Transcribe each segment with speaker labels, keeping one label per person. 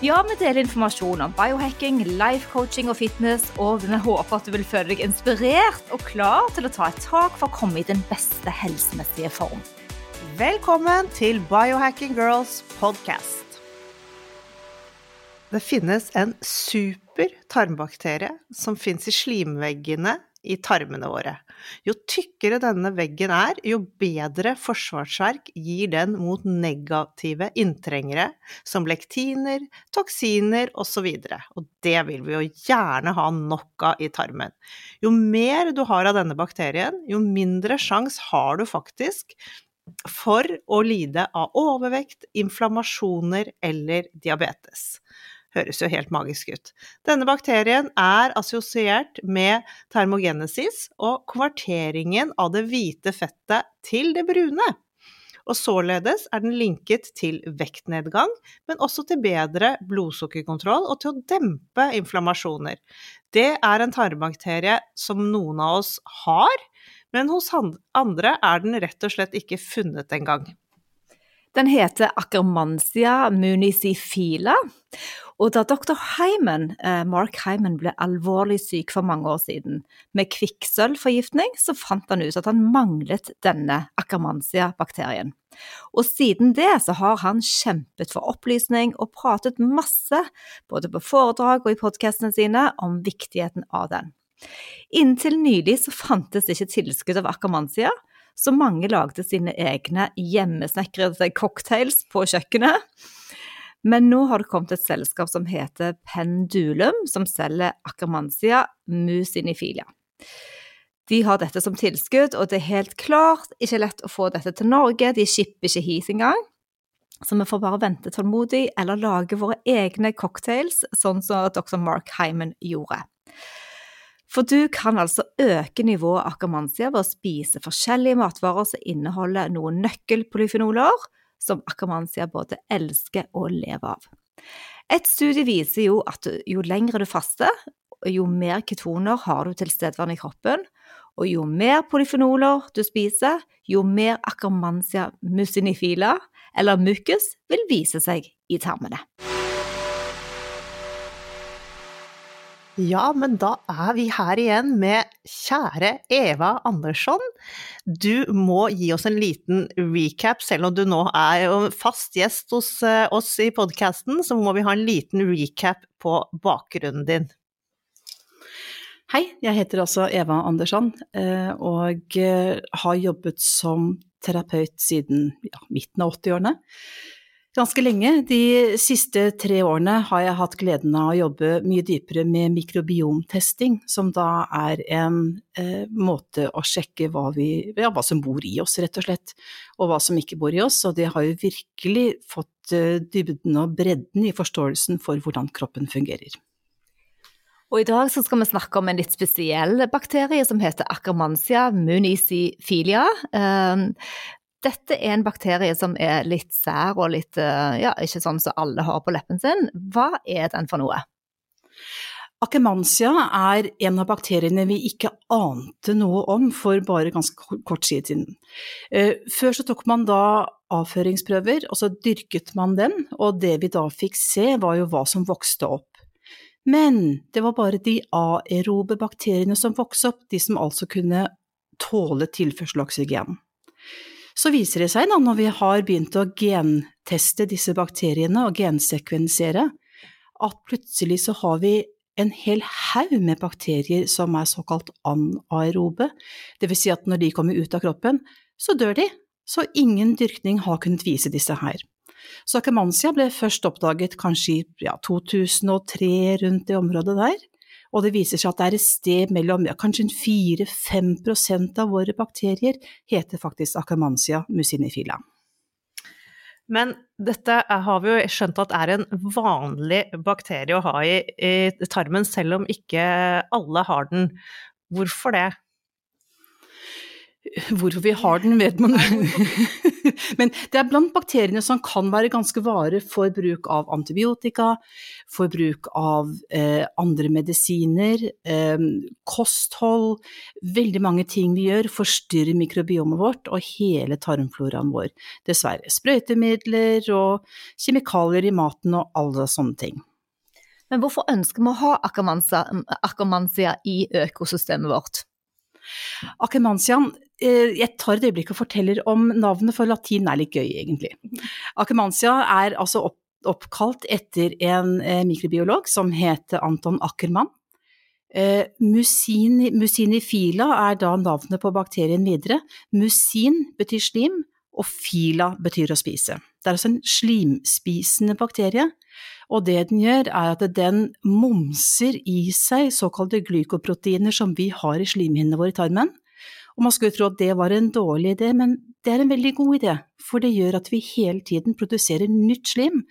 Speaker 1: Ja, vi deler informasjon om biohacking, life coaching og fitness, og vi håper at du vil føle deg inspirert og klar til å ta et tak for å komme i den beste helsemessige form.
Speaker 2: Velkommen til Biohacking Girls podcast. Det finnes en super tarmbakterie som fins i slimveggene i tarmene våre. Jo tykkere denne veggen er, jo bedre forsvarsverk gir den mot negative inntrengere som lektiner, toksiner osv. Og, og det vil vi jo gjerne ha nok av i tarmen. Jo mer du har av denne bakterien, jo mindre sjanse har du faktisk for å lide av overvekt, inflammasjoner eller diabetes høres jo helt magisk ut. Denne bakterien er assosiert med termogenesis og konverteringen av det hvite fettet til det brune. Og således er den linket til vektnedgang, men også til bedre blodsukkerkontroll og til å dempe inflammasjoner. Det er en tarmbakterie som noen av oss har, men hos andre er den rett og slett ikke funnet engang.
Speaker 1: Den heter Ackermansia municifila, og da dr. Hyman, eh, Mark Hyman ble alvorlig syk for mange år siden med kvikksølvforgiftning, så fant han ut at han manglet denne akkermansia-bakterien. Og siden det så har han kjempet for opplysning og pratet masse, både på foredrag og i podkastene sine, om viktigheten av den. Inntil nylig så fantes ikke tilskudd av Ackermansia, så mange lagde sine egne hjemmesnekrede cocktails på kjøkkenet. Men nå har det kommet et selskap som heter Pendulum, som selger Acromantia musinifilia. De har dette som tilskudd, og det er helt klart ikke lett å få dette til Norge. De shipper ikke hit engang. Så vi får bare vente tålmodig, eller lage våre egne cocktails, sånn som dr. Mark Hyman gjorde. For du kan altså øke nivået av Ackermansia ved å spise forskjellige matvarer som inneholder noen nøkkelpolyfenoler, som Akkermansia både elsker og lever av. Et studie viser jo at jo lengre du faster, jo mer ketoner har du tilstedeværende i kroppen, og jo mer polyfenoler du spiser, jo mer Akkermansia musinifila, eller mucus, vil vise seg i tarmene.
Speaker 2: Ja, men da er vi her igjen med kjære Eva Andersson. Du må gi oss en liten recap, selv om du nå er fast gjest hos eh, oss i podkasten, så må vi ha en liten recap på bakgrunnen din.
Speaker 3: Hei, jeg heter altså Eva Andersson eh, og eh, har jobbet som terapeut siden ja, midten av 80-årene ganske lenge. De siste tre årene har jeg hatt gleden av å jobbe mye dypere med mikrobiomtesting, som da er en eh, måte å sjekke hva, vi, ja, hva, som bor i oss, rett og slett, og hva som ikke bor i oss. Og det har jo virkelig fått eh, dybden og bredden i forståelsen for hvordan kroppen fungerer.
Speaker 1: Og I dag skal vi snakke om en litt spesiell bakterie som heter acromantia municifilia. Dette er en bakterie som er litt sær og litt eh, ja, ikke sånn som alle har på leppen sin. Hva er den for noe?
Speaker 3: Akemansia er en av bakteriene vi ikke ante noe om for bare ganske kort tid siden. Eh, før så tok man da avføringsprøver, og så dyrket man den, og det vi da fikk se var jo hva som vokste opp. Men det var bare de aerobe bakteriene som vokste opp, de som altså kunne tåle tilførsel av oksygen. Så viser det seg, da, når vi har begynt å genteste disse bakteriene og gensekvensere, at plutselig så har vi en hel haug med bakterier som er såkalt anaerobe, dvs. Si at når de kommer ut av kroppen, så dør de, så ingen dyrkning har kunnet vise disse her. Så Akkermansia ble først oppdaget kanskje i ja, 2003, rundt det området der, og det viser seg at det er et sted mellom ja, kanskje 4-5% av våre bakterier heter faktisk Akkermansia musinifila.
Speaker 2: Men dette har vi jo skjønt at er en vanlig bakterie å ha i, i tarmen, selv om ikke alle har den. Hvorfor det?
Speaker 3: Hvorfor vi har den, vet man Men det er blant bakteriene som kan være ganske vare for bruk av antibiotika, for bruk av eh, andre medisiner, eh, kosthold Veldig mange ting vi gjør forstyrrer mikrobiomet vårt og hele tarmfloraen vår. Dessverre. Sprøytemidler og kjemikalier i maten og alle sånne ting.
Speaker 1: Men hvorfor ønsker vi å ha akkermansia i økosystemet vårt?
Speaker 3: Akkermansiaen Eh, jeg tar et øyeblikk og forteller om navnet, for latin er litt gøy, egentlig. Akemansia er altså opp, oppkalt etter en eh, mikrobiolog som heter Anton Ackermann. Eh, musini, musinifila er da navnet på bakterien videre. Musin betyr slim, og fila betyr å spise. Det er altså en slimspisende bakterie, og det den gjør er at den momser i seg såkalte glykoproteiner som vi har i slimhinnene våre i tarmen, og man skulle tro at det var en dårlig idé, men det er en veldig god idé, for det gjør at vi hele tiden produserer nytt slim.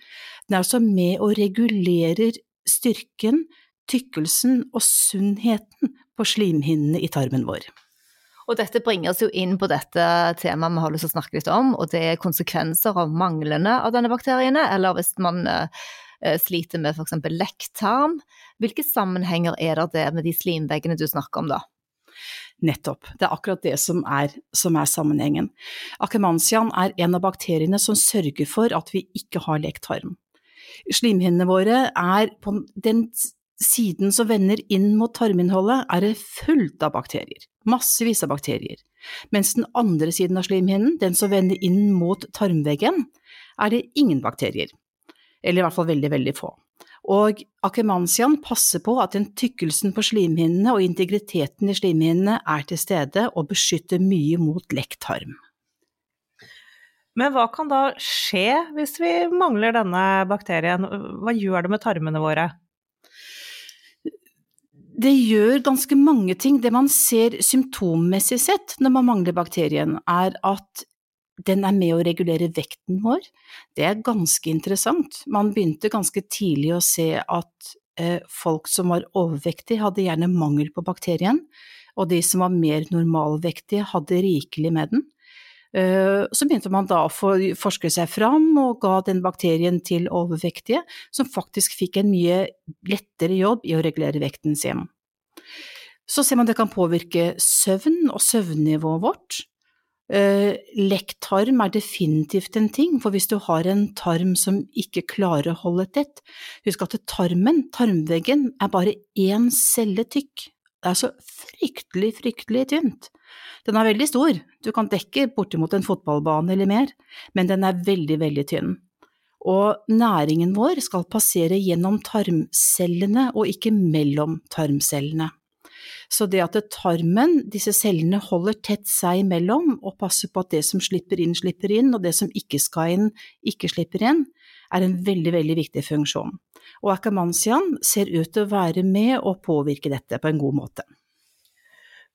Speaker 3: Den er altså med og regulerer styrken, tykkelsen og sunnheten på slimhinnene i tarmen vår.
Speaker 1: Og dette bringer oss jo inn på dette temaet vi har lyst til å snakke litt om, og det er konsekvenser av manglende av denne bakteriene, eller hvis man uh, sliter med f.eks. lekktarm. Hvilke sammenhenger er det med de slimveggene du snakker om da?
Speaker 3: Nettopp. Det er akkurat det som er, som er sammenhengen. Akemansian er en av bakteriene som sørger for at vi ikke har lekt tarm. Slimhinnene våre er på den siden som vender inn mot tarminnholdet, er det fullt av bakterier. Massevis av bakterier. Mens den andre siden av slimhinnen, den som vender inn mot tarmveggen, er det ingen bakterier. Eller i hvert fall veldig, veldig få. Og akemansian passer på at den tykkelsen på slimhinnene og integriteten i slimhinnene er til stede og beskytter mye mot lekt tarm.
Speaker 2: Men hva kan da skje hvis vi mangler denne bakterien? Hva gjør det med tarmene våre?
Speaker 3: Det gjør ganske mange ting. Det man ser symptommessig sett når man mangler bakterien, er at den er med å regulere vekten vår. Det er ganske interessant. Man begynte ganske tidlig å se at eh, folk som var overvektige, hadde gjerne mangel på bakterien, og de som var mer normalvektige, hadde rikelig med den. Eh, så begynte man da å forske seg fram og ga den bakterien til overvektige, som faktisk fikk en mye lettere jobb i å regulere vekten sin. Så ser man det kan påvirke søvn og søvnnivået vårt. Uh, tarm er definitivt en ting, for hvis du har en tarm som ikke klarer å holde tett Husk at tarmen, tarmveggen, er bare én celle tykk. Det er så fryktelig, fryktelig tynt. Den er veldig stor, du kan dekke bortimot en fotballbane eller mer, men den er veldig, veldig tynn. Og næringen vår skal passere gjennom tarmcellene og ikke mellom tarmcellene. Så det at tarmen, disse cellene, holder tett seg imellom og passer på at det som slipper inn, slipper inn, og det som ikke skal inn, ikke slipper inn, er en veldig, veldig viktig funksjon. Og Akkermansian ser ut til å være med og påvirke dette på en god måte.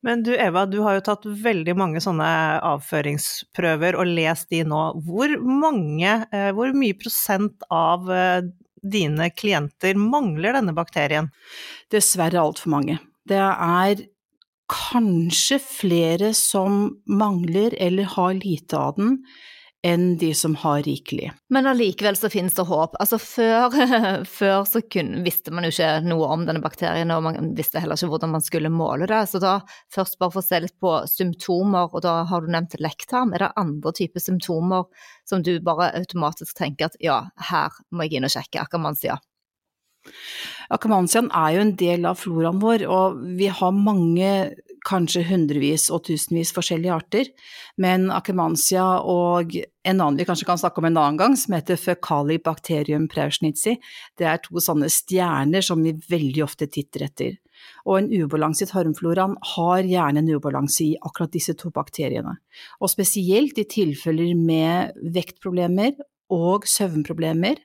Speaker 2: Men du Eva, du har jo tatt veldig mange sånne avføringsprøver og lest de nå. Hvor mange, eh, hvor mye prosent av eh, dine klienter mangler denne bakterien?
Speaker 3: Dessverre altfor mange. Det er kanskje flere som mangler eller har lite av den, enn de som har rikelig.
Speaker 1: Men allikevel så finnes det håp. Altså før, før så kun, visste man jo ikke noe om denne bakterien, og man visste heller ikke hvordan man skulle måle det. Så da først bare for å se litt på symptomer, og da har du nevnt lekktarm. Er det andre typer symptomer som du bare automatisk tenker at ja, her må jeg inn og sjekke, akkermansia? man?
Speaker 3: Akkermansiaen er jo en del av floraen vår, og vi har mange, kanskje hundrevis og tusenvis forskjellige arter. Men akemansia og en annen vi kanskje kan snakke om en annen gang, som heter Fecalibacterium prausnitzi, det er to sånne stjerner som vi veldig ofte titter etter. Og en ubalanse i tarmfloraen har gjerne en ubalanse i akkurat disse to bakteriene. Og spesielt i tilfeller med vektproblemer og søvnproblemer,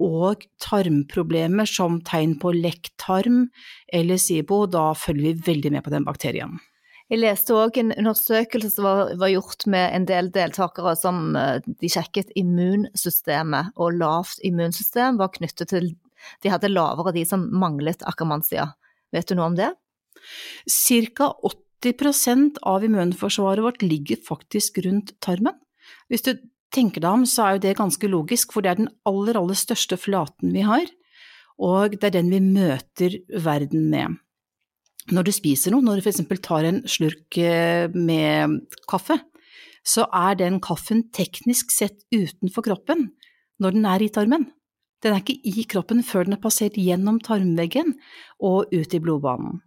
Speaker 3: og tarmproblemer som tegn på lekk tarm eller SIBO, da følger vi veldig med på den bakterien.
Speaker 1: Jeg leste òg en undersøkelse som var, var, gjort med en del deltakere som eh, de sjekket immunsystemet, og lavt immunsystem var knyttet til De hadde lavere de som manglet akkermansia. Vet du noe om det?
Speaker 3: Cirka 80% av immunforsvaret vårt ligger faktisk rundt tarmen. Hvis du tenker deg om, så er jo det ganske logisk, for det er den aller, aller største flaten vi har, og det er den vi møter verden med når du spiser noe, når du f.eks. tar en slurk eh, med kaffe, så er den kaffen teknisk sett utenfor kroppen når den er i tarmen. Den er ikke i kroppen før den er passert gjennom tarmveggen og ut i blodbanen.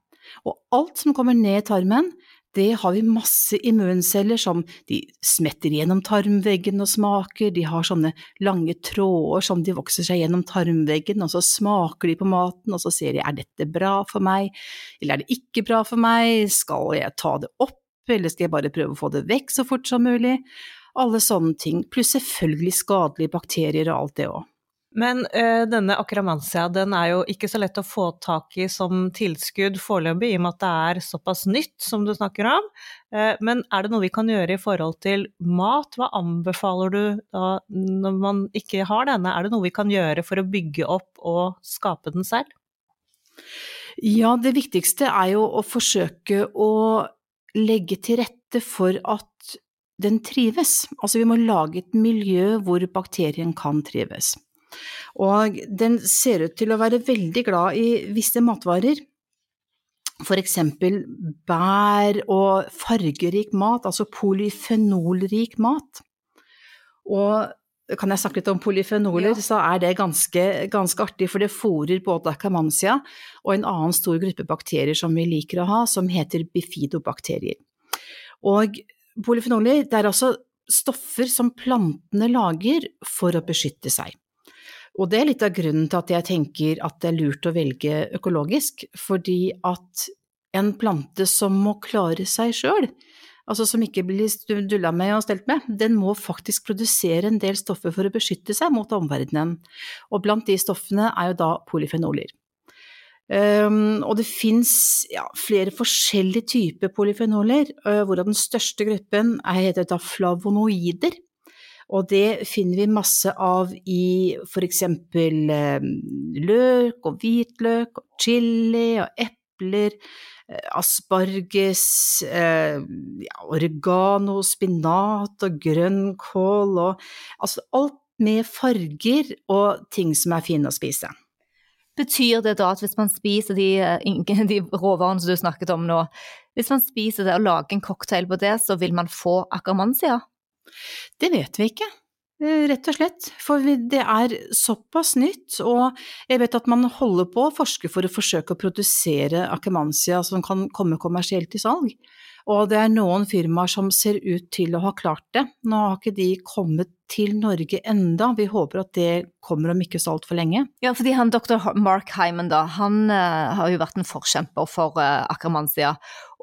Speaker 3: Og alt som kommer ned i tarmen, det har vi masse immunceller som de smetter gjennom tarmveggen og smaker, de har sånne lange tråder som de vokser seg gjennom tarmveggen, og så smaker de på maten, og så ser de er dette bra for meg, eller er det ikke bra for meg, skal jeg ta det opp, eller skal jeg bare prøve å få det vekk så fort som mulig? Alle sånne ting, pluss selvfølgelig skadelige bakterier og alt det òg.
Speaker 2: Men uh, denne akramansia den er jo ikke så lett å få tak i som tilskudd foreløpig, i og med at det er såpass nytt som du snakker om. Uh, men er det noe vi kan gjøre i forhold til mat? Hva anbefaler du da når man ikke har denne? Er det noe vi kan gjøre for å bygge opp og skape den selv?
Speaker 3: Ja, det viktigste er jo å forsøke å legge til rette for at den trives. Altså vi må lage et miljø hvor bakterien kan trives. Og den ser ut til å være veldig glad i visse matvarer. For eksempel bær og fargerik mat, altså polyfenolrik mat. Og kan jeg snakke litt om polyfenoler, ja. så er det ganske, ganske artig, for det fòrer både akamansia og en annen stor gruppe bakterier som vi liker å ha, som heter bifidobakterier. Og polyfenoler, det er altså stoffer som plantene lager for å beskytte seg. Og det er litt av grunnen til at jeg tenker at det er lurt å velge økologisk, fordi at en plante som må klare seg sjøl, altså som ikke blir dulla med og stelt med, den må faktisk produsere en del stoffer for å beskytte seg mot omverdenen, og blant de stoffene er jo da polyfenoler. Um, og det fins ja, flere forskjellige typer polyfenoler, uh, hvorav den største gruppen er, heter da flavonoider. Og det finner vi masse av i eksempel eh, løk og hvitløk og chili og epler, eh, asparges, eh, ja, oregano, spinat og grønnkål og altså alt med farger og ting som er fine å spise.
Speaker 1: Betyr det da at hvis man spiser de, de råvarene som du snakket om nå, hvis man spiser det og lager en cocktail på det, så vil man få akkermansia?
Speaker 3: Det vet vi ikke. Eh, rett og slett, for det er såpass nytt, og jeg vet at man holder på å forske for å forsøke å produsere akemansia som kan komme kommersielt til salg. Og det er noen firmaer som ser ut til å ha klart det. Nå har ikke de kommet til Norge enda, vi håper at det kommer om ikke så altfor lenge.
Speaker 1: Ja, fordi han dr. Mark Hyman, da, han uh, har jo vært en forkjemper for uh, akramansia.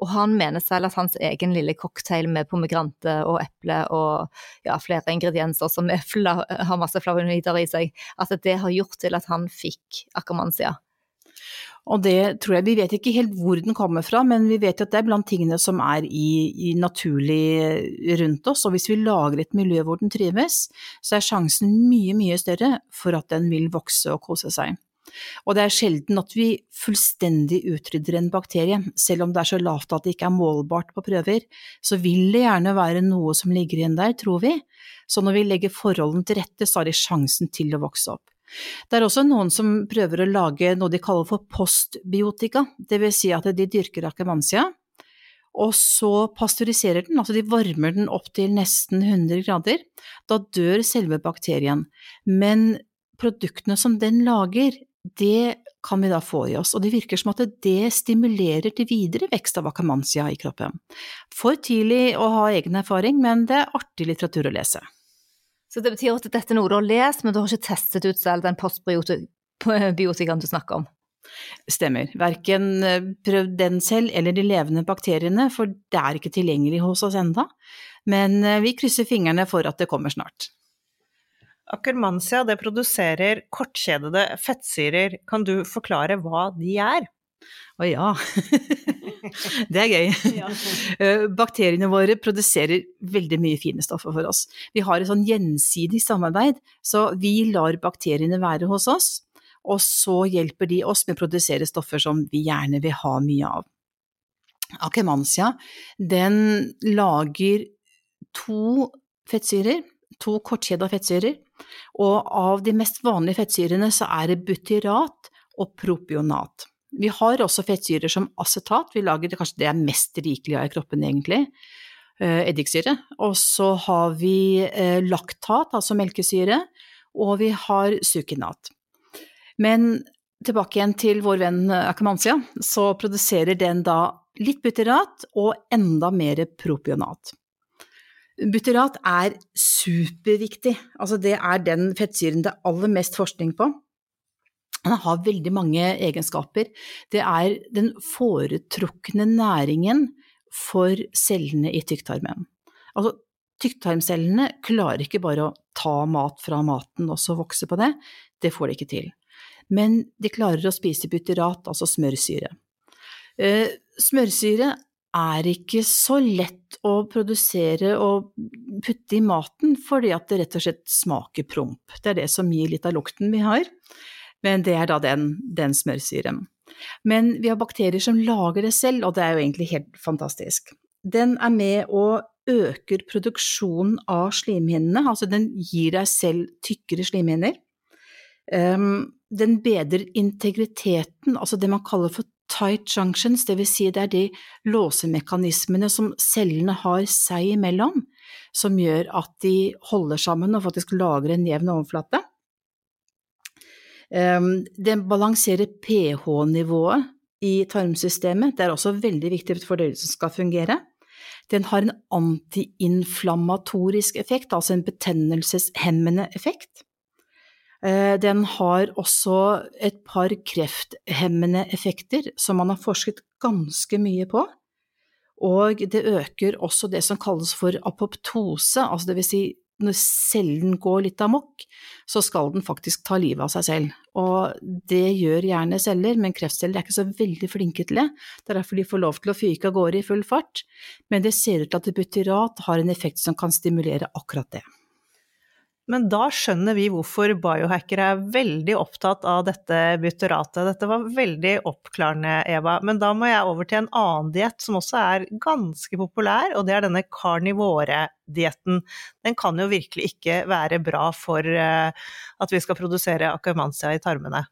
Speaker 1: Og han mener selv at hans egen lille cocktail med pomegrante og eple og ja, flere ingredienser som har masse flavonoider i seg, at det har gjort til at han fikk akkermansia.
Speaker 3: Og det tror jeg, Vi vet ikke helt hvor den kommer fra, men vi vet at det er blant tingene som er i, i naturlig rundt oss. Og hvis vi lager et miljø hvor den trives, så er sjansen mye, mye større for at den vil vokse og kose seg. Og det er sjelden at vi fullstendig utrydder en bakterie, selv om det er så lavt at det ikke er målbart på prøver, så vil det gjerne være noe som ligger igjen der, tror vi. Så når vi legger forholdene til rette, så har de sjansen til å vokse opp. Det er også noen som prøver å lage noe de kaller for postbiotika, dvs. Si at de dyrker akemansia, og så pasteuriserer den, altså de varmer den opp til nesten 100 grader. Da dør selve bakterien, men produktene som den lager, det kan vi da få i oss, og det virker som at det stimulerer til videre vekst av akamansia i kroppen. For tidlig å ha egen erfaring, men det er artig litteratur å lese.
Speaker 1: Så det betyr at dette er noe du har lest, men du har ikke testet ut selv den postbiotikaen du snakker om?
Speaker 3: Stemmer. Verken eh, prøvd den selv eller de levende bakteriene, for det er ikke tilgjengelig hos oss enda. Men eh, vi krysser fingrene for at det kommer snart.
Speaker 2: Akkermansia det produserer kortkjedede fettsyrer. Kan du forklare hva de er?
Speaker 3: Å ja. det er gøy. Eh, bakteriene våre produserer veldig mye fine stoffer for oss. Vi har et sånn gjensidig samarbeid, så vi lar bakteriene være hos oss, og så hjelper de oss med å produsere stoffer som vi gjerne vil ha mye av. Akemansia, den lager to fettsyrer, to kortkjeda fettsyrer, og av de mest vanlige fettsyrene så er det butyrat og propionat. Vi har også fettsyrer som acetat, vi lager kanskje det er mest rikelig av i kroppen egentlig, eh, eddiksyre. Og så har vi eh, laktat, altså melkesyre, og vi har sukinat. Men tilbake igjen til vår venn akamansia, så produserer den da litt butyrat og enda mer propionat. Butyrat er superviktig, altså det er den fettsyren det er aller mest forskning på. Den har veldig mange egenskaper. Det er den foretrukne næringen for cellene i tykktarmen. Altså, tykktarmcellene klarer ikke bare å ta mat fra maten og så vokse på det, det får de ikke til. Men de klarer å spise butyrat, altså smørsyre. Eh, smørsyre er ikke så lett å produsere og putte i maten, fordi at det rett og slett smaker promp. Det er det som gir litt av lukten vi har, men det er da den, den smørsyren. Men vi har bakterier som lager det selv, og det er jo egentlig helt fantastisk. Den er med og øker produksjonen av slimhinnene, altså den gir deg selv tykkere slimhinner. Um, den bedrer integriteten, altså det man kaller for tight junctions, dvs. Si det er de låsemekanismene som cellene har seg imellom, som gjør at de holder sammen og faktisk lager en jevn overflate. Ehm, den balanserer pH-nivået i tarmsystemet, det er også veldig viktig for fordøyelsen skal fungere. Den har en antiinflammatorisk effekt, altså en betennelseshemmende effekt. Eh, den har også et par krefthemmende effekter som man har forsket ganske mye på. Og det øker også det som kalles for apoptose, altså det vil si når cellen går litt amok, så skal den faktisk ta livet av seg selv. Og det gjør gjerne celler, men kreftceller er ikke så veldig flinke til det. Det er derfor de får lov til å fyke av gårde i full fart. Men det ser ut til at butyrat har en effekt som kan stimulere akkurat det.
Speaker 2: Men da skjønner vi hvorfor biohackere er veldig opptatt av dette butyratet. Dette var veldig oppklarende, Eva. Men da må jeg over til en annen diett som også er ganske populær, og det er denne karnivore-dietten. Den kan jo virkelig ikke være bra for eh, at vi skal produsere akkermansia i tarmene.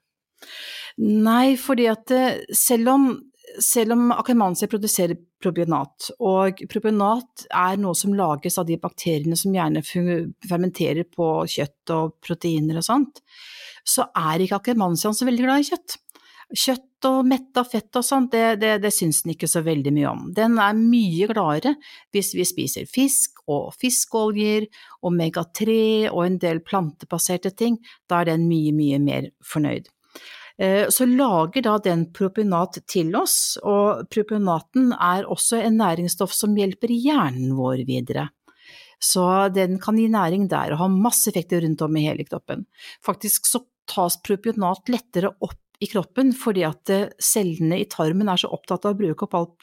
Speaker 3: Nei, fordi at eh, selv om selv om akkermansia produserer probionat, og probionat er noe som lages av de bakteriene som gjerne fermenterer på kjøtt og proteiner og sånt, så er ikke akkermansiaen så veldig glad i kjøtt. Kjøtt og metta fett og sånt, det, det, det syns den ikke så veldig mye om. Den er mye gladere hvis vi spiser fisk og fiskeoljer, omega-3 og en del plantebaserte ting. Da er den mye, mye mer fornøyd. Eh, så lager da den propionat til oss, og propionaten er også en næringsstoff som hjelper hjernen vår videre. Så den kan gi næring der og ha masse effekter rundt om i hele kroppen. Faktisk så tas propionat lettere opp i kroppen fordi at eh, cellene i tarmen er så opptatt av å bruke opp all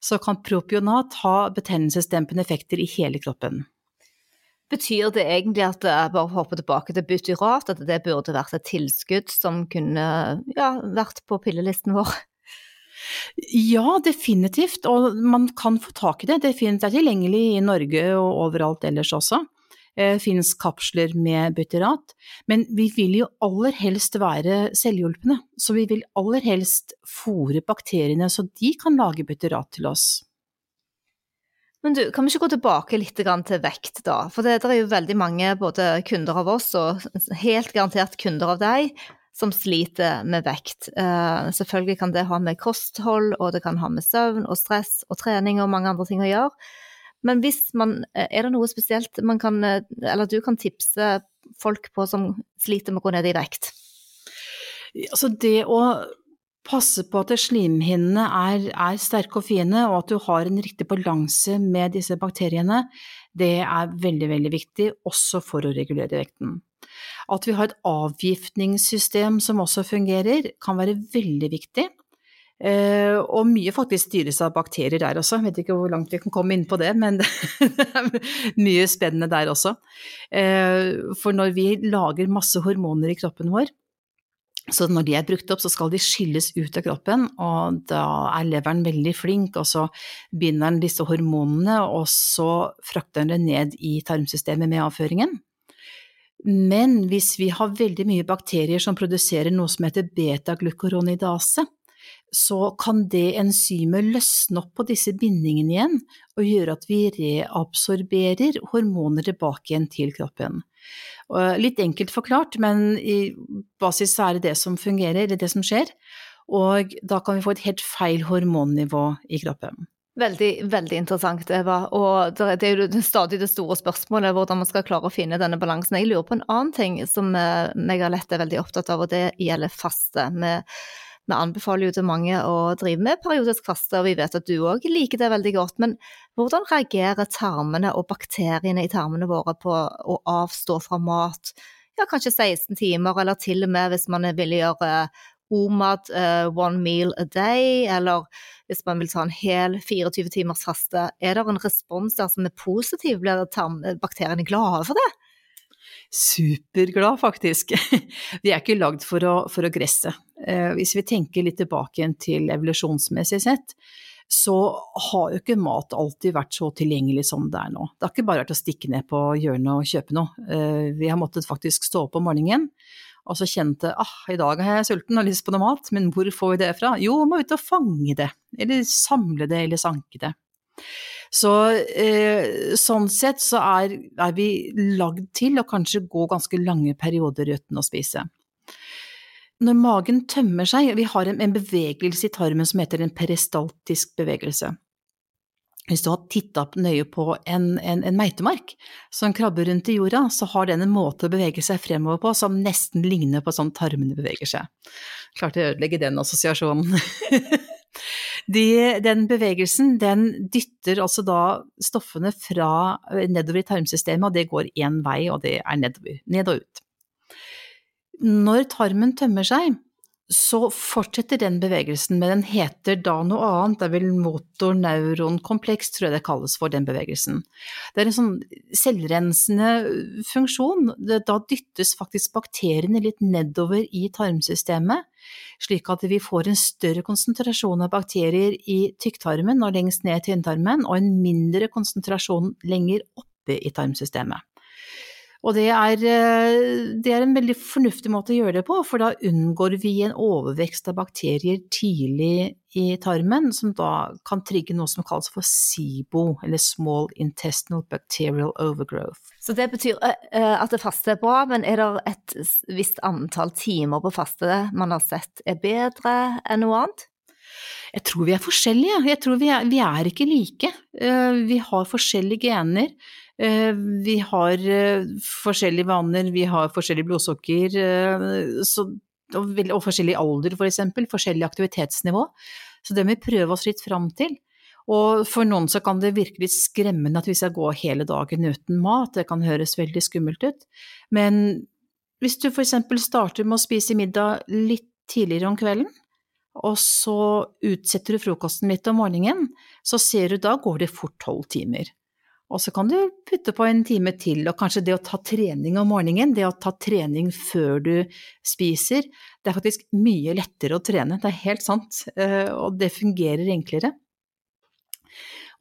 Speaker 3: så kan propionat ha betennelsesdempende effekter i hele kroppen.
Speaker 1: Betyr det egentlig at bare for tilbake til butyrat, at det burde vært et tilskudd som kunne ja, vært på pillelisten vår?
Speaker 3: Ja, definitivt, og man kan få tak i det. Det er tilgjengelig i Norge og overalt ellers også. Det eh, finnes kapsler med butyrat, men vi vil jo aller helst være selvhjulpne. Så vi vil aller helst fòre bakteriene så de kan lage butyrat til oss.
Speaker 1: Men du, kan vi ikke gå tilbake litt til vekt, da? For det, er jo veldig mange både kunder av oss og helt garantert kunder av deg som sliter med vekt. Uh, selvfølgelig kan det ha med kosthold, og det kan ha med søvn og stress og trening og mange andre ting å gjøre. Men hvis man, eh, er det noe spesielt man kan, eh, eller du kan tipse folk på som sliter med å gå ned i vekt?
Speaker 3: Altså det å passe på at slimhinnene er, er, sterke og fine, og at du har en riktig balanse med disse bakteriene, det er veldig, veldig viktig, også for å regulere vekten. At vi har et avgiftningssystem som også fungerer, kan være veldig viktig. Uh, og mye faktisk styres av bakterier der også. Jeg vet ikke hvor langt vi kan komme inn på det, men det er mye spennende der også. Uh, for når vi lager masse hormoner i kroppen vår, så når de er brukt opp, så skal de skilles ut av kroppen, og da er leveren veldig flink, og så binder den disse hormonene, og så frakter den det ned i tarmsystemet med avføringen. Men hvis vi har veldig mye bakterier som produserer noe som heter beta-glukoronidase, så kan det enzymet løsne opp på disse bindingene igjen og gjøre at vi reabsorberer hormoner tilbake igjen til kroppen. Litt enkelt forklart, men i basis så er det det som fungerer, det er det som skjer. Og da kan vi få et helt feil hormonnivå i kroppen.
Speaker 1: Veldig, veldig interessant, Eva. Og det er jo stadig det store spørsmålet hvordan man skal klare å finne denne balansen. Jeg lurer på en annen ting som eh, meg og Lette er veldig opptatt av, og det gjelder faste. Vi vi anbefaler jo til mange å drive med periodisk faste, og vi vet at du òg liker det veldig godt. Men hvordan reagerer tarmene og bakteriene i tarmene våre på å avstå fra mat? Ja, kanskje 16 timer, eller til og med hvis man vil gjøre OMAD, uh, one meal a day, eller hvis man vil ta en hel 24 timers faste. Er det en respons der som er positiv? Blir bakteriene glade for det?
Speaker 3: Superglad, faktisk. Vi er ikke lagd for å, for å gresse. Eh, hvis vi tenker litt tilbake igjen til evolusjonsmessig sett, så har jo ikke mat alltid vært så tilgjengelig som det er nå. Det har ikke bare vært å stikke ned på hjørnet og kjøpe noe. Eh, vi har måttet faktisk stå opp om morgenen og så kjente ah, i dag er jeg sulten og lyst på noe mat, men hvor får vi det fra? Jo, vi må ut og fange det, eller samle det, eller sanke det. Så eh, sånn sett så er, er vi lagd til å kanskje gå ganske lange perioder uten å spise. Når magen tømmer seg, vi har en, en bevegelse i tarmen som heter en peristaltisk bevegelse. Hvis du har titta nøye på en, en, en, meitemark som krabber rundt i jorda, så har den en måte å bevege seg fremover på som nesten ligner på sånn tarmene beveger seg. Klarte å ødelegge den assosiasjonen. De, den bevegelsen den dytter altså da stoffene fra eh, nedover i tarmsystemet, og det går én vei, og det er nedover. Ned og ut. Når tarmen tømmer seg, så fortsetter den bevegelsen, men den heter da noe annet, det er vel motor-neuron-kompleks, tror jeg det kalles for den bevegelsen. Det er en sånn selvrensende funksjon, da dyttes faktisk bakteriene litt nedover i tarmsystemet, slik at vi får en større konsentrasjon av bakterier i tykktarmen og lengst ned i tynntarmen, og en mindre konsentrasjon lenger oppe i tarmsystemet. Og det er, eh, det er, en veldig fornuftig måte å gjøre det på, for da unngår vi en overvekst av bakterier tidlig i tarmen, som da kan trigge noe som kalles for SIBO, eller Small Intestinal Bacterial Overgrowth.
Speaker 1: Så det betyr eh, eh, at det faste er bra, men er det et visst antall timer på faste man har sett er bedre enn noe annet?
Speaker 3: Jeg tror vi er forskjellige, jeg tror vi er, vi er ikke like. Vi har forskjellige gener. Eh, vi har eh, forskjellige vaner, vi har forskjellig blodsukker eh, og, og, forskjellig alder f.eks., for forskjellig aktivitetsnivå. Så det må vi prøve oss litt fram til. Og for noen så kan det virke litt skremmende at vi skal gå hele dagen uten mat, det kan høres veldig skummelt ut. Men hvis du f.eks. starter med å spise middag litt tidligere om kvelden, og så utsetter du frokosten litt om morgenen, så ser du da går det fort tolv timer. Og så kan du putte på en time til, og kanskje det å ta trening om morgenen, det å ta trening før du spiser, det er faktisk mye lettere å trene, det er helt sant, eh, og det fungerer enklere.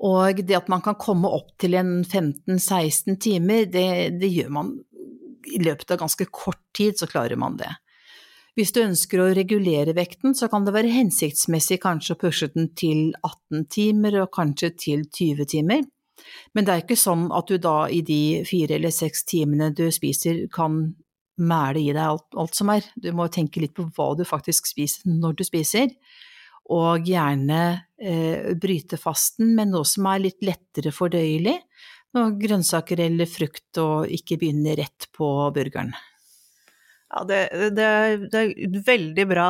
Speaker 3: Og det at man kan komme opp til en 15-16 timer, det, det gjør man i løpet av ganske kort tid, så klarer man det. Hvis du ønsker å regulere vekten, så kan det være hensiktsmessig kanskje å pushe den til 18 timer, og kanskje til 20 timer. Men det er ikke sånn at du da i de fire eller seks timene du spiser, kan mæle i deg alt, alt som er. Du må tenke litt på hva du faktisk spiser når du spiser, og gjerne eh, bryte fasten med noe som er litt lettere fordøyelig, grønnsaker eller frukt, og ikke begynne rett på burgeren.
Speaker 2: Ja, det, det, det, er veldig bra,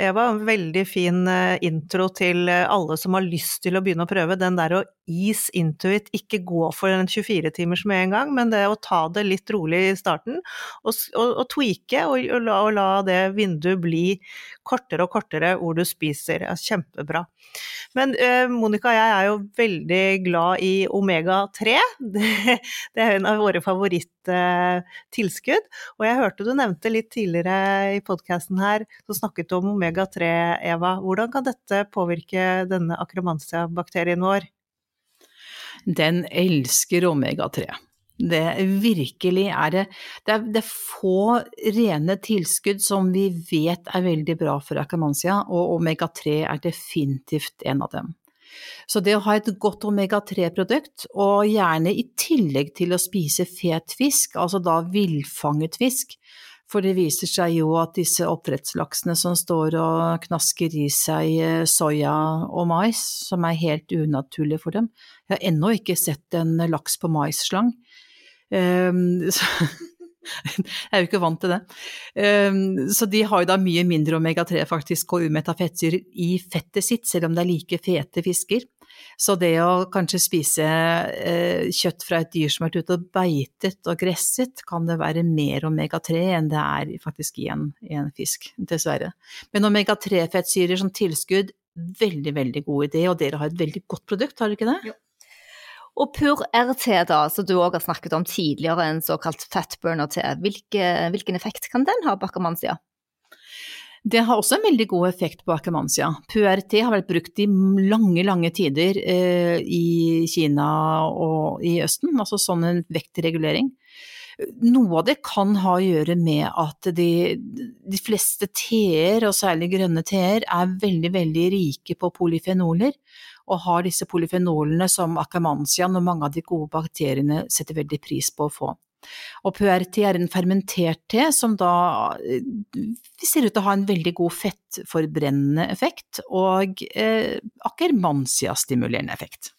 Speaker 2: Eva. Veldig fin eh, intro til eh, alle som har lyst til å begynne å prøve. Den der å ease into it, ikke gå for en 24-timers med en gang, men det å ta det litt rolig i starten, og, og, og tweake og, og, la, og la det vinduet bli kortere og kortere ord du spiser. Ja, kjempebra. Men uh, Monica og jeg er jo veldig glad i omega-3. Det, det, er en av våre favoritttilskudd. Uh, og jeg hørte du nevnte litt tidligere i podkasten her, så snakket du om omega-3, Eva. Hvordan kan dette påvirke denne akromansia-bakterien vår?
Speaker 3: Den elsker omega-3. Det virkelig er det, det er, det er få rene tilskudd som vi vet er veldig bra for akkermansia, og omega-3 er definitivt en av dem. Så det å ha et godt omega-3-produkt, og gjerne i tillegg til å spise fet fisk, altså da villfanget fisk, for det viser seg jo at disse oppdrettslaksene som står og knasker i seg eh, soya og mais, som er helt unaturlig for dem Jeg har ennå ikke sett en laks på maisslang. Um, jeg er jo ikke vant til det. Um, så de har jo da mye mindre omega-3 faktisk og umetta fettsyrer i fettet sitt, selv om det er like fete fisker. Så det å kanskje spise eh, kjøtt fra et dyr som har vært ute og beitet og gresset, kan det være mer omega-3 enn det er faktisk i en, i en fisk, dessverre. Men omega-3-fettsyrer som tilskudd, veldig, veldig god idé, og dere har et veldig godt produkt, har dere ikke det?
Speaker 1: Jo. Og Pur RT, da, som du òg har snakket om tidligere, en såkalt fatburner-T, Hvilke, hvilken effekt kan den ha på akkermansia?
Speaker 3: Det har også en veldig god effekt på akkermansia. PRT har vært brukt i lange, lange tider eh, i Kina og i Østen, altså sånn en vektregulering. Noe av det kan ha å gjøre med at de, de fleste teer, og særlig grønne teer, er veldig, veldig rike på polyfenoler og har disse polyfenolene som akkermansia og mange av de gode bakteriene setter veldig pris på å få. Og PRT er en fermentert te som da ser ut til å ha en veldig god fettforbrennende effekt og eh, akkermansia-stimulerende effekt.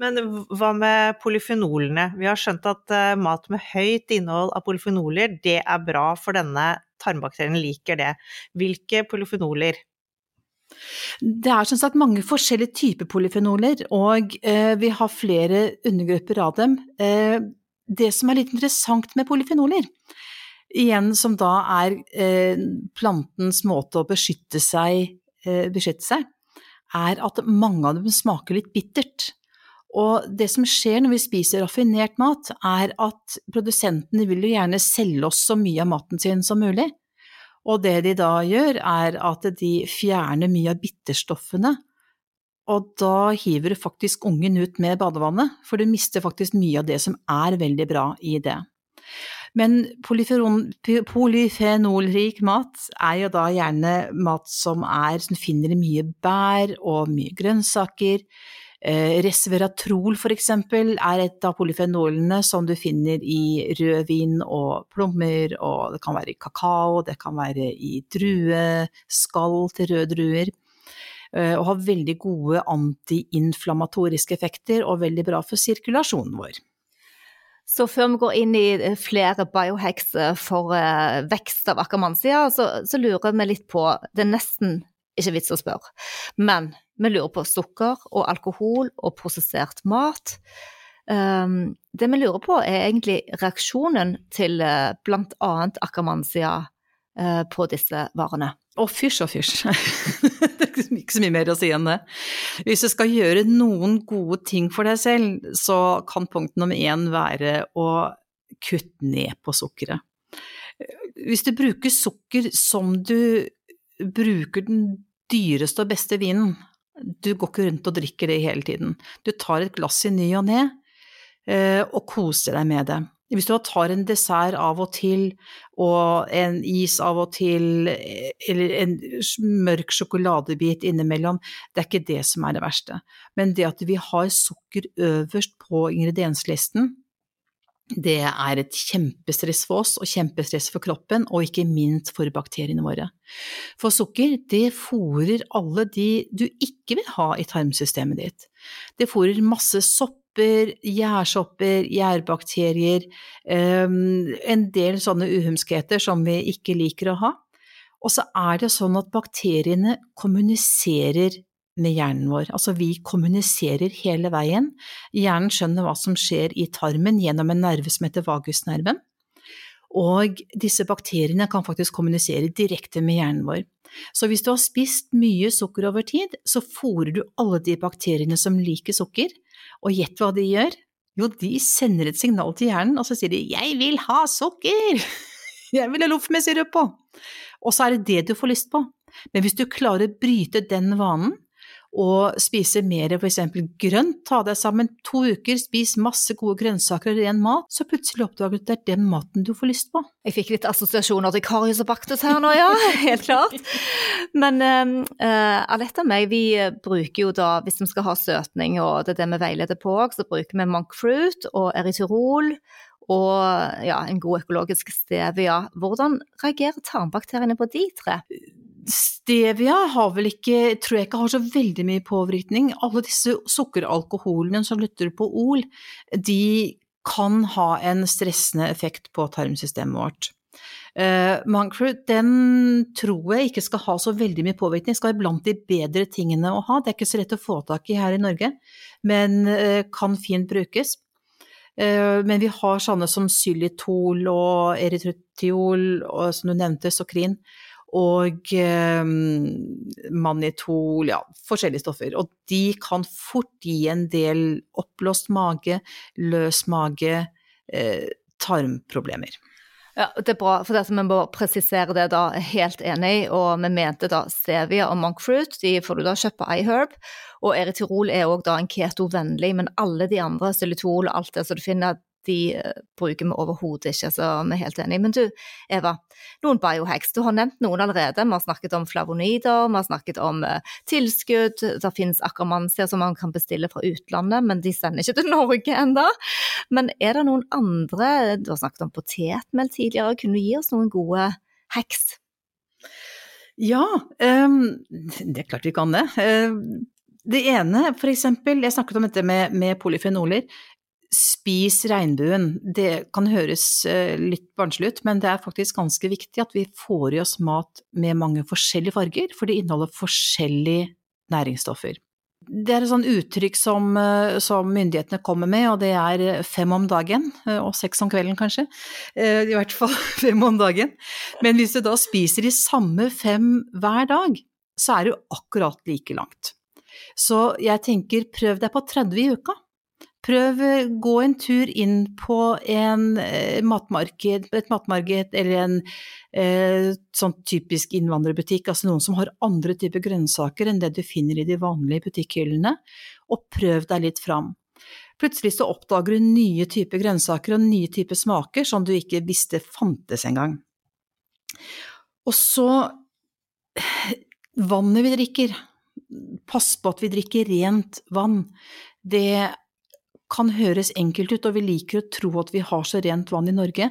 Speaker 2: Men hva med polyfenolene? Vi har skjønt at uh, mat med høyt innhold av polyfenoler, det er bra for denne tarmbakterien, liker det. Hvilke polyfenoler?
Speaker 3: Det er som sagt mange forskjellige typer polyfenoler, og eh, vi har flere undergrupper av dem. Eh, det som er litt interessant med polyfenoler, igjen som da er eh, plantens måte å beskytte seg, eh, beskytte seg, er at mange av dem smaker litt bittert. Og det som skjer når vi spiser raffinert mat, er at produsentene vil jo gjerne selge oss så mye av maten sin som mulig. Og det de da gjør, er at de fjerner mye av bitterstoffene, og da hiver du faktisk ungen ut med badevannet, for du mister faktisk mye av det som er veldig bra i det. Men polyfenolrik mat er jo da gjerne mat som er, som finner mye bær og mye grønnsaker. Eh, resveratrol eksempel er et av polyfenolene som du finner i rødvin og plommer, og det kan være i kakao, det kan være i drueskall til røde druer. Eh, og har veldig gode antiinflamatoriske effekter og veldig bra for sirkulasjonen vår.
Speaker 1: Så før vi går inn i eh, flere biohacks for vekst av akkermansia, så, så lurer vi litt på Det er nesten ikke vits å spørre. Men vi lurer på sukker og alkohol og prosessert mat. Um, det vi lurer på er egentlig reaksjonen til bl.a. akkermansia på disse varene.
Speaker 3: Å, fysj og fysj. det er ikke så mye mer å si enn det. Hvis du skal gjøre noen gode ting for deg selv, så kan punkt nummer én være å kutte ned på sukkeret. Hvis du bruker sukker som du bruker den dyreste og beste vinen. Du går ikke rundt og drikker det hele tiden. Du tar et glass i ny og ne eh, og koser deg med det. Hvis du tar en dessert av og til, og en is av og til, eller en mørk sjokoladebit innimellom, det er ikke det som er det verste. Men det at vi har sukker øverst på ingredienslisten, det er et kjempestress for oss og kjempestress for kroppen, og ikke minst for bakteriene våre. For sukker, det fôrer alle de du ikke vil ha i tarmsystemet ditt. Det fôrer masse sopper, gjærsopper, gjærbakterier, ehm, en del sånne uhumskheter som vi ikke liker å ha. Og så er det sånn at bakteriene kommuniserer med hjernen vår. Altså vi kommuniserer hele veien. Hjernen skjønner hva som skjer i tarmen gjennom en nerve som heter vagusnerven. Og disse bakteriene kan faktisk kommunisere direkte med hjernen vår. Så hvis du har spist mye sukker over tid, så fôrer du alle de bakteriene som liker sukker, og gjett hva de gjør? Jo, de sender et signal til hjernen, og så sier de 'jeg vil ha sukker', 'jeg vil ha loff med sirup på', og så er det det du får lyst på. Men hvis du klarer å bryte den vanen, og spise mer eksempel grønt, ta deg sammen to uker, spis masse gode grønnsaker og ren mat, så plutselig oppdager du at det er den maten du får lyst på.
Speaker 1: Jeg fikk litt assosiasjoner til Karius og Baktus her nå, ja, helt klart. Men uh, Alette og meg, vi bruker jo da, hvis vi skal ha søtning, og det er det vi veileder på så bruker vi monk fruit og erytyrol og ja, en god økologisk stevia. Hvordan reagerer tarmbakteriene på de tre?
Speaker 3: Stevia har vel ikke, tror jeg ikke har så veldig mye påvirkning. Alle disse sukkeralkoholene som lytter på ol, de kan ha en stressende effekt på tarmsystemet vårt. Uh, Monkfruit den tror jeg ikke skal ha så veldig mye påvirkning, skal være blant de bedre tingene å ha. Det er ikke så lett å få tak i her i Norge, men uh, kan fint brukes. Uh, men vi har sånne som xylitol og erytritiol, og som du nevnte, sokrin og eh, manitol, ja, forskjellige stoffer. Og de kan fort gi en del oppblåst mage, løs mage, eh, tarmproblemer.
Speaker 1: Ja, Det er bra, for det vi må presisere det da, helt enig, og vi mente da stevia og monkfruit, de får du da kjøpt på iHerb, og erityrol er òg da en keto-vennlig, men alle de andre, xylitol og alt det som du finner, de eh, bruker vi overhodet ikke, så vi er helt enige. Men du, Eva, noen biohacks. Du har nevnt noen allerede. Vi har snakket om flavonider, vi har snakket om uh, tilskudd. Det finnes akromansier som man kan bestille fra utlandet, men de sender ikke til Norge ennå. Men er det noen andre Du har snakket om potetmel tidligere. Kunne du gi oss noen gode hacks?
Speaker 3: Ja, um, det er klart vi kan det. Uh, det ene, for eksempel, jeg snakket om dette med, med polyfenoler. Spis regnbuen. Det kan høres eh, litt barnslig ut, men det er faktisk ganske viktig at vi får i oss mat med mange forskjellige farger, for det inneholder forskjellige næringsstoffer. Det er et sånt uttrykk som, eh, som, myndighetene kommer med, og det er fem om dagen, eh, og seks om kvelden kanskje. I hvert fall fem om dagen. Men hvis du da spiser de samme fem hver dag, så er det jo akkurat like langt. Så jeg tenker prøv deg på 30 i uka. Prøv gå en tur inn på en eh, matmarked, et matmarked eller en eh, sånn typisk innvandrerbutikk, altså noen som har andre typer grønnsaker enn det du finner i de vanlige butikkhyllene, og prøv deg litt fram. Plutselig så oppdager du nye typer grønnsaker og nye typer smaker som du ikke visste fantes engang. Og så vannet vi drikker. Pass på at vi drikker rent vann. Det kan høres enkelt ut, og vi liker å tro at vi har så rent vann i Norge,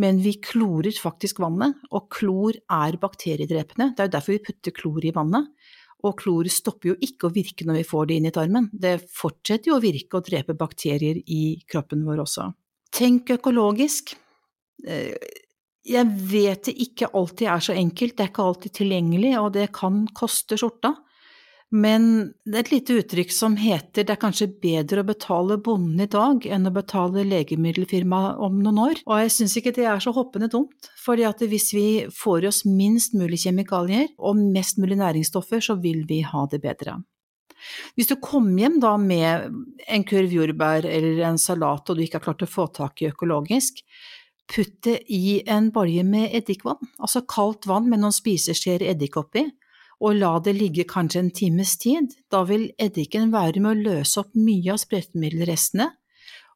Speaker 3: men vi klorer faktisk vannet, og klor er bakteriedrepende. Det er jo derfor vi putter klor i vannet. Og klor stopper jo ikke å virke når vi får det inn i tarmen, det fortsetter jo å virke og drepe bakterier i kroppen vår også. Tenk økologisk. Eh, jeg vet det ikke alltid er så enkelt, det er ikke alltid tilgjengelig, og det kan koste skjorta. Men det er et lite uttrykk som heter det er kanskje bedre å betale bonden i dag enn å betale legemiddelfirmaet om noen år. Og jeg syns ikke det er så hoppende dumt, fordi at hvis vi får i oss minst mulig kjemikalier og mest mulig næringsstoffer, så vil vi ha det bedre. Hvis du kom hjem da med en kurv jordbær eller en salat og du ikke har klart å få tak i økologisk, putt det i en balje med eddikvann, altså kaldt vann med noen spiseskjeer eddik oppi og la det ligge kanskje en times tid. Da vil eddiken være med å løse opp mye av sprøytemiddelrestene,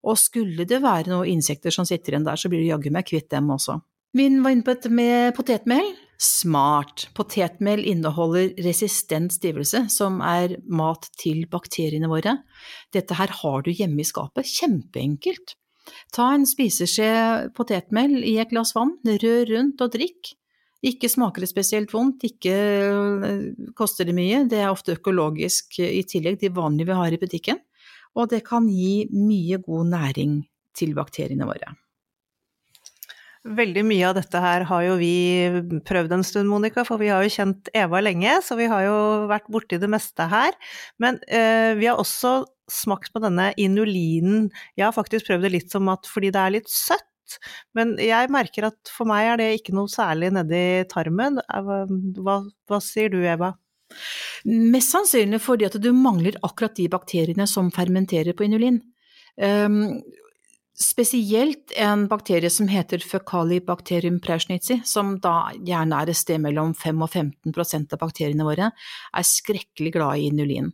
Speaker 3: og skulle det være noen insekter som sitter igjen der, så blir du jaggu meg kvitt dem også. Min var inne på dette med potetmel. Smart. Potetmel inneholder resistent stivelse, som er mat til bakteriene våre. Dette her har du hjemme i skapet. Kjempeenkelt. Ta en spiseskje potetmel i et glass vann, rør rundt og drikk. Ikke smaker det spesielt vondt, ikke eh, koster det mye. Det er ofte økologisk i tillegg, de vanlige vi har i butikken. Og det kan gi mye god næring til bakteriene våre.
Speaker 2: Veldig mye av dette her har jo vi prøvd en stund, Monica, for vi har jo kjent Eva lenge, så vi har jo vært borti det meste her. Men eh, vi har også smakt på denne inulinen. Jeg har faktisk prøvd det litt som at fordi det er litt søtt, Men jeg merker at for meg er det ikke noe særlig nedi tarmen. Hva, hva sier du, Eva?
Speaker 3: Mest sannsynlig fordi at du mangler akkurat de bakteriene som fermenterer på inulin. Um, spesielt en bakterie som heter fecalibacterium prausnitzi, som da gjerne er et sted mellom 5 og 15% av bakteriene våre, er skrekkelig glad i inulin.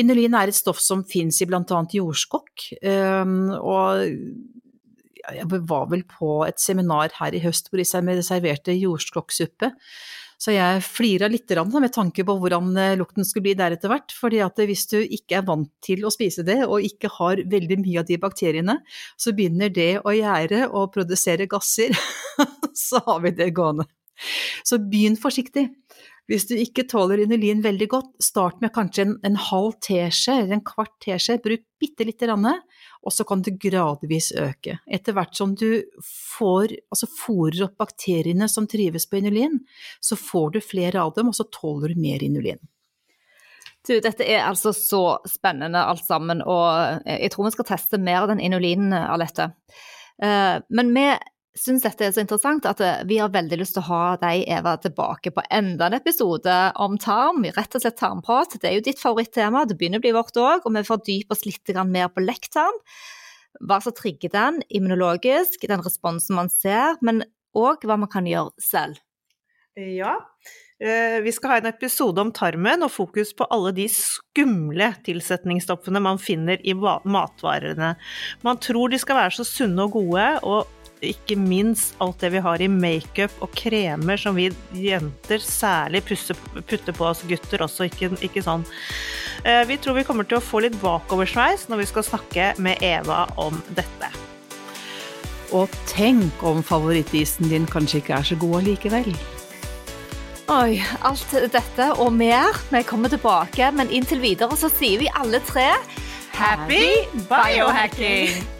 Speaker 3: Inulin er et stoff som fins i bl.a. jordskokk, um, og jeg var vel på et seminar her i høst hvor de serverte jordskokksuppe. Så jeg flira litt med tanke på hvordan eh, lukten skulle bli der etter hvert. fordi at hvis du ikke er vant til å spise det, og ikke har veldig mye av de bakteriene, så begynner det å gjære og produsere gasser. så har vi det gående. Så begynn forsiktig. Hvis du ikke tåler inulin veldig godt, start med kanskje en, en halv teskje eller en kvart teskje. Bruk bitte lite grann, og så kan det gradvis øke. Etter hvert som du får, altså fôrer opp bakteriene som trives på inulin, så får du flere av dem, og så tåler du mer inulin.
Speaker 1: Du, dette er altså så spennende alt sammen, og jeg tror vi skal teste mer av den inulinen, Alette. Eh, men vi syns dette er så interessant at eh, vi har veldig lyst til å ha deg, Eva, tilbake på enda en episode om tarm. Rett og slett tarmprat. Det er jo ditt favorittema, det begynner å bli vårt òg. Og vi fordyper oss litt mer på lekktarm. Hva som trigger den immunologisk, den responsen man ser, men òg hva man kan gjøre selv.
Speaker 2: Ja, eh, vi skal ha en episode om tarmen og fokus på alle de skumle tilsetningsstoffene man finner i matvarene. Man tror de skal være så sunne og gode, og ikke minst alt det vi har i makeup og kremer som vi jenter særlig putter, putter på oss gutter også, ikke, ikke, sånn. Eh, vi tror vi kommer til å få litt bakoversveis når vi skal snakke med Eva om dette.
Speaker 3: Og tenk om favorittisen din kanskje ikke er så god likevel.
Speaker 1: Oi, alt dette og mer. Vi kommer tilbake, men inntil videre så sier vi alle tre
Speaker 2: Happy biohacking!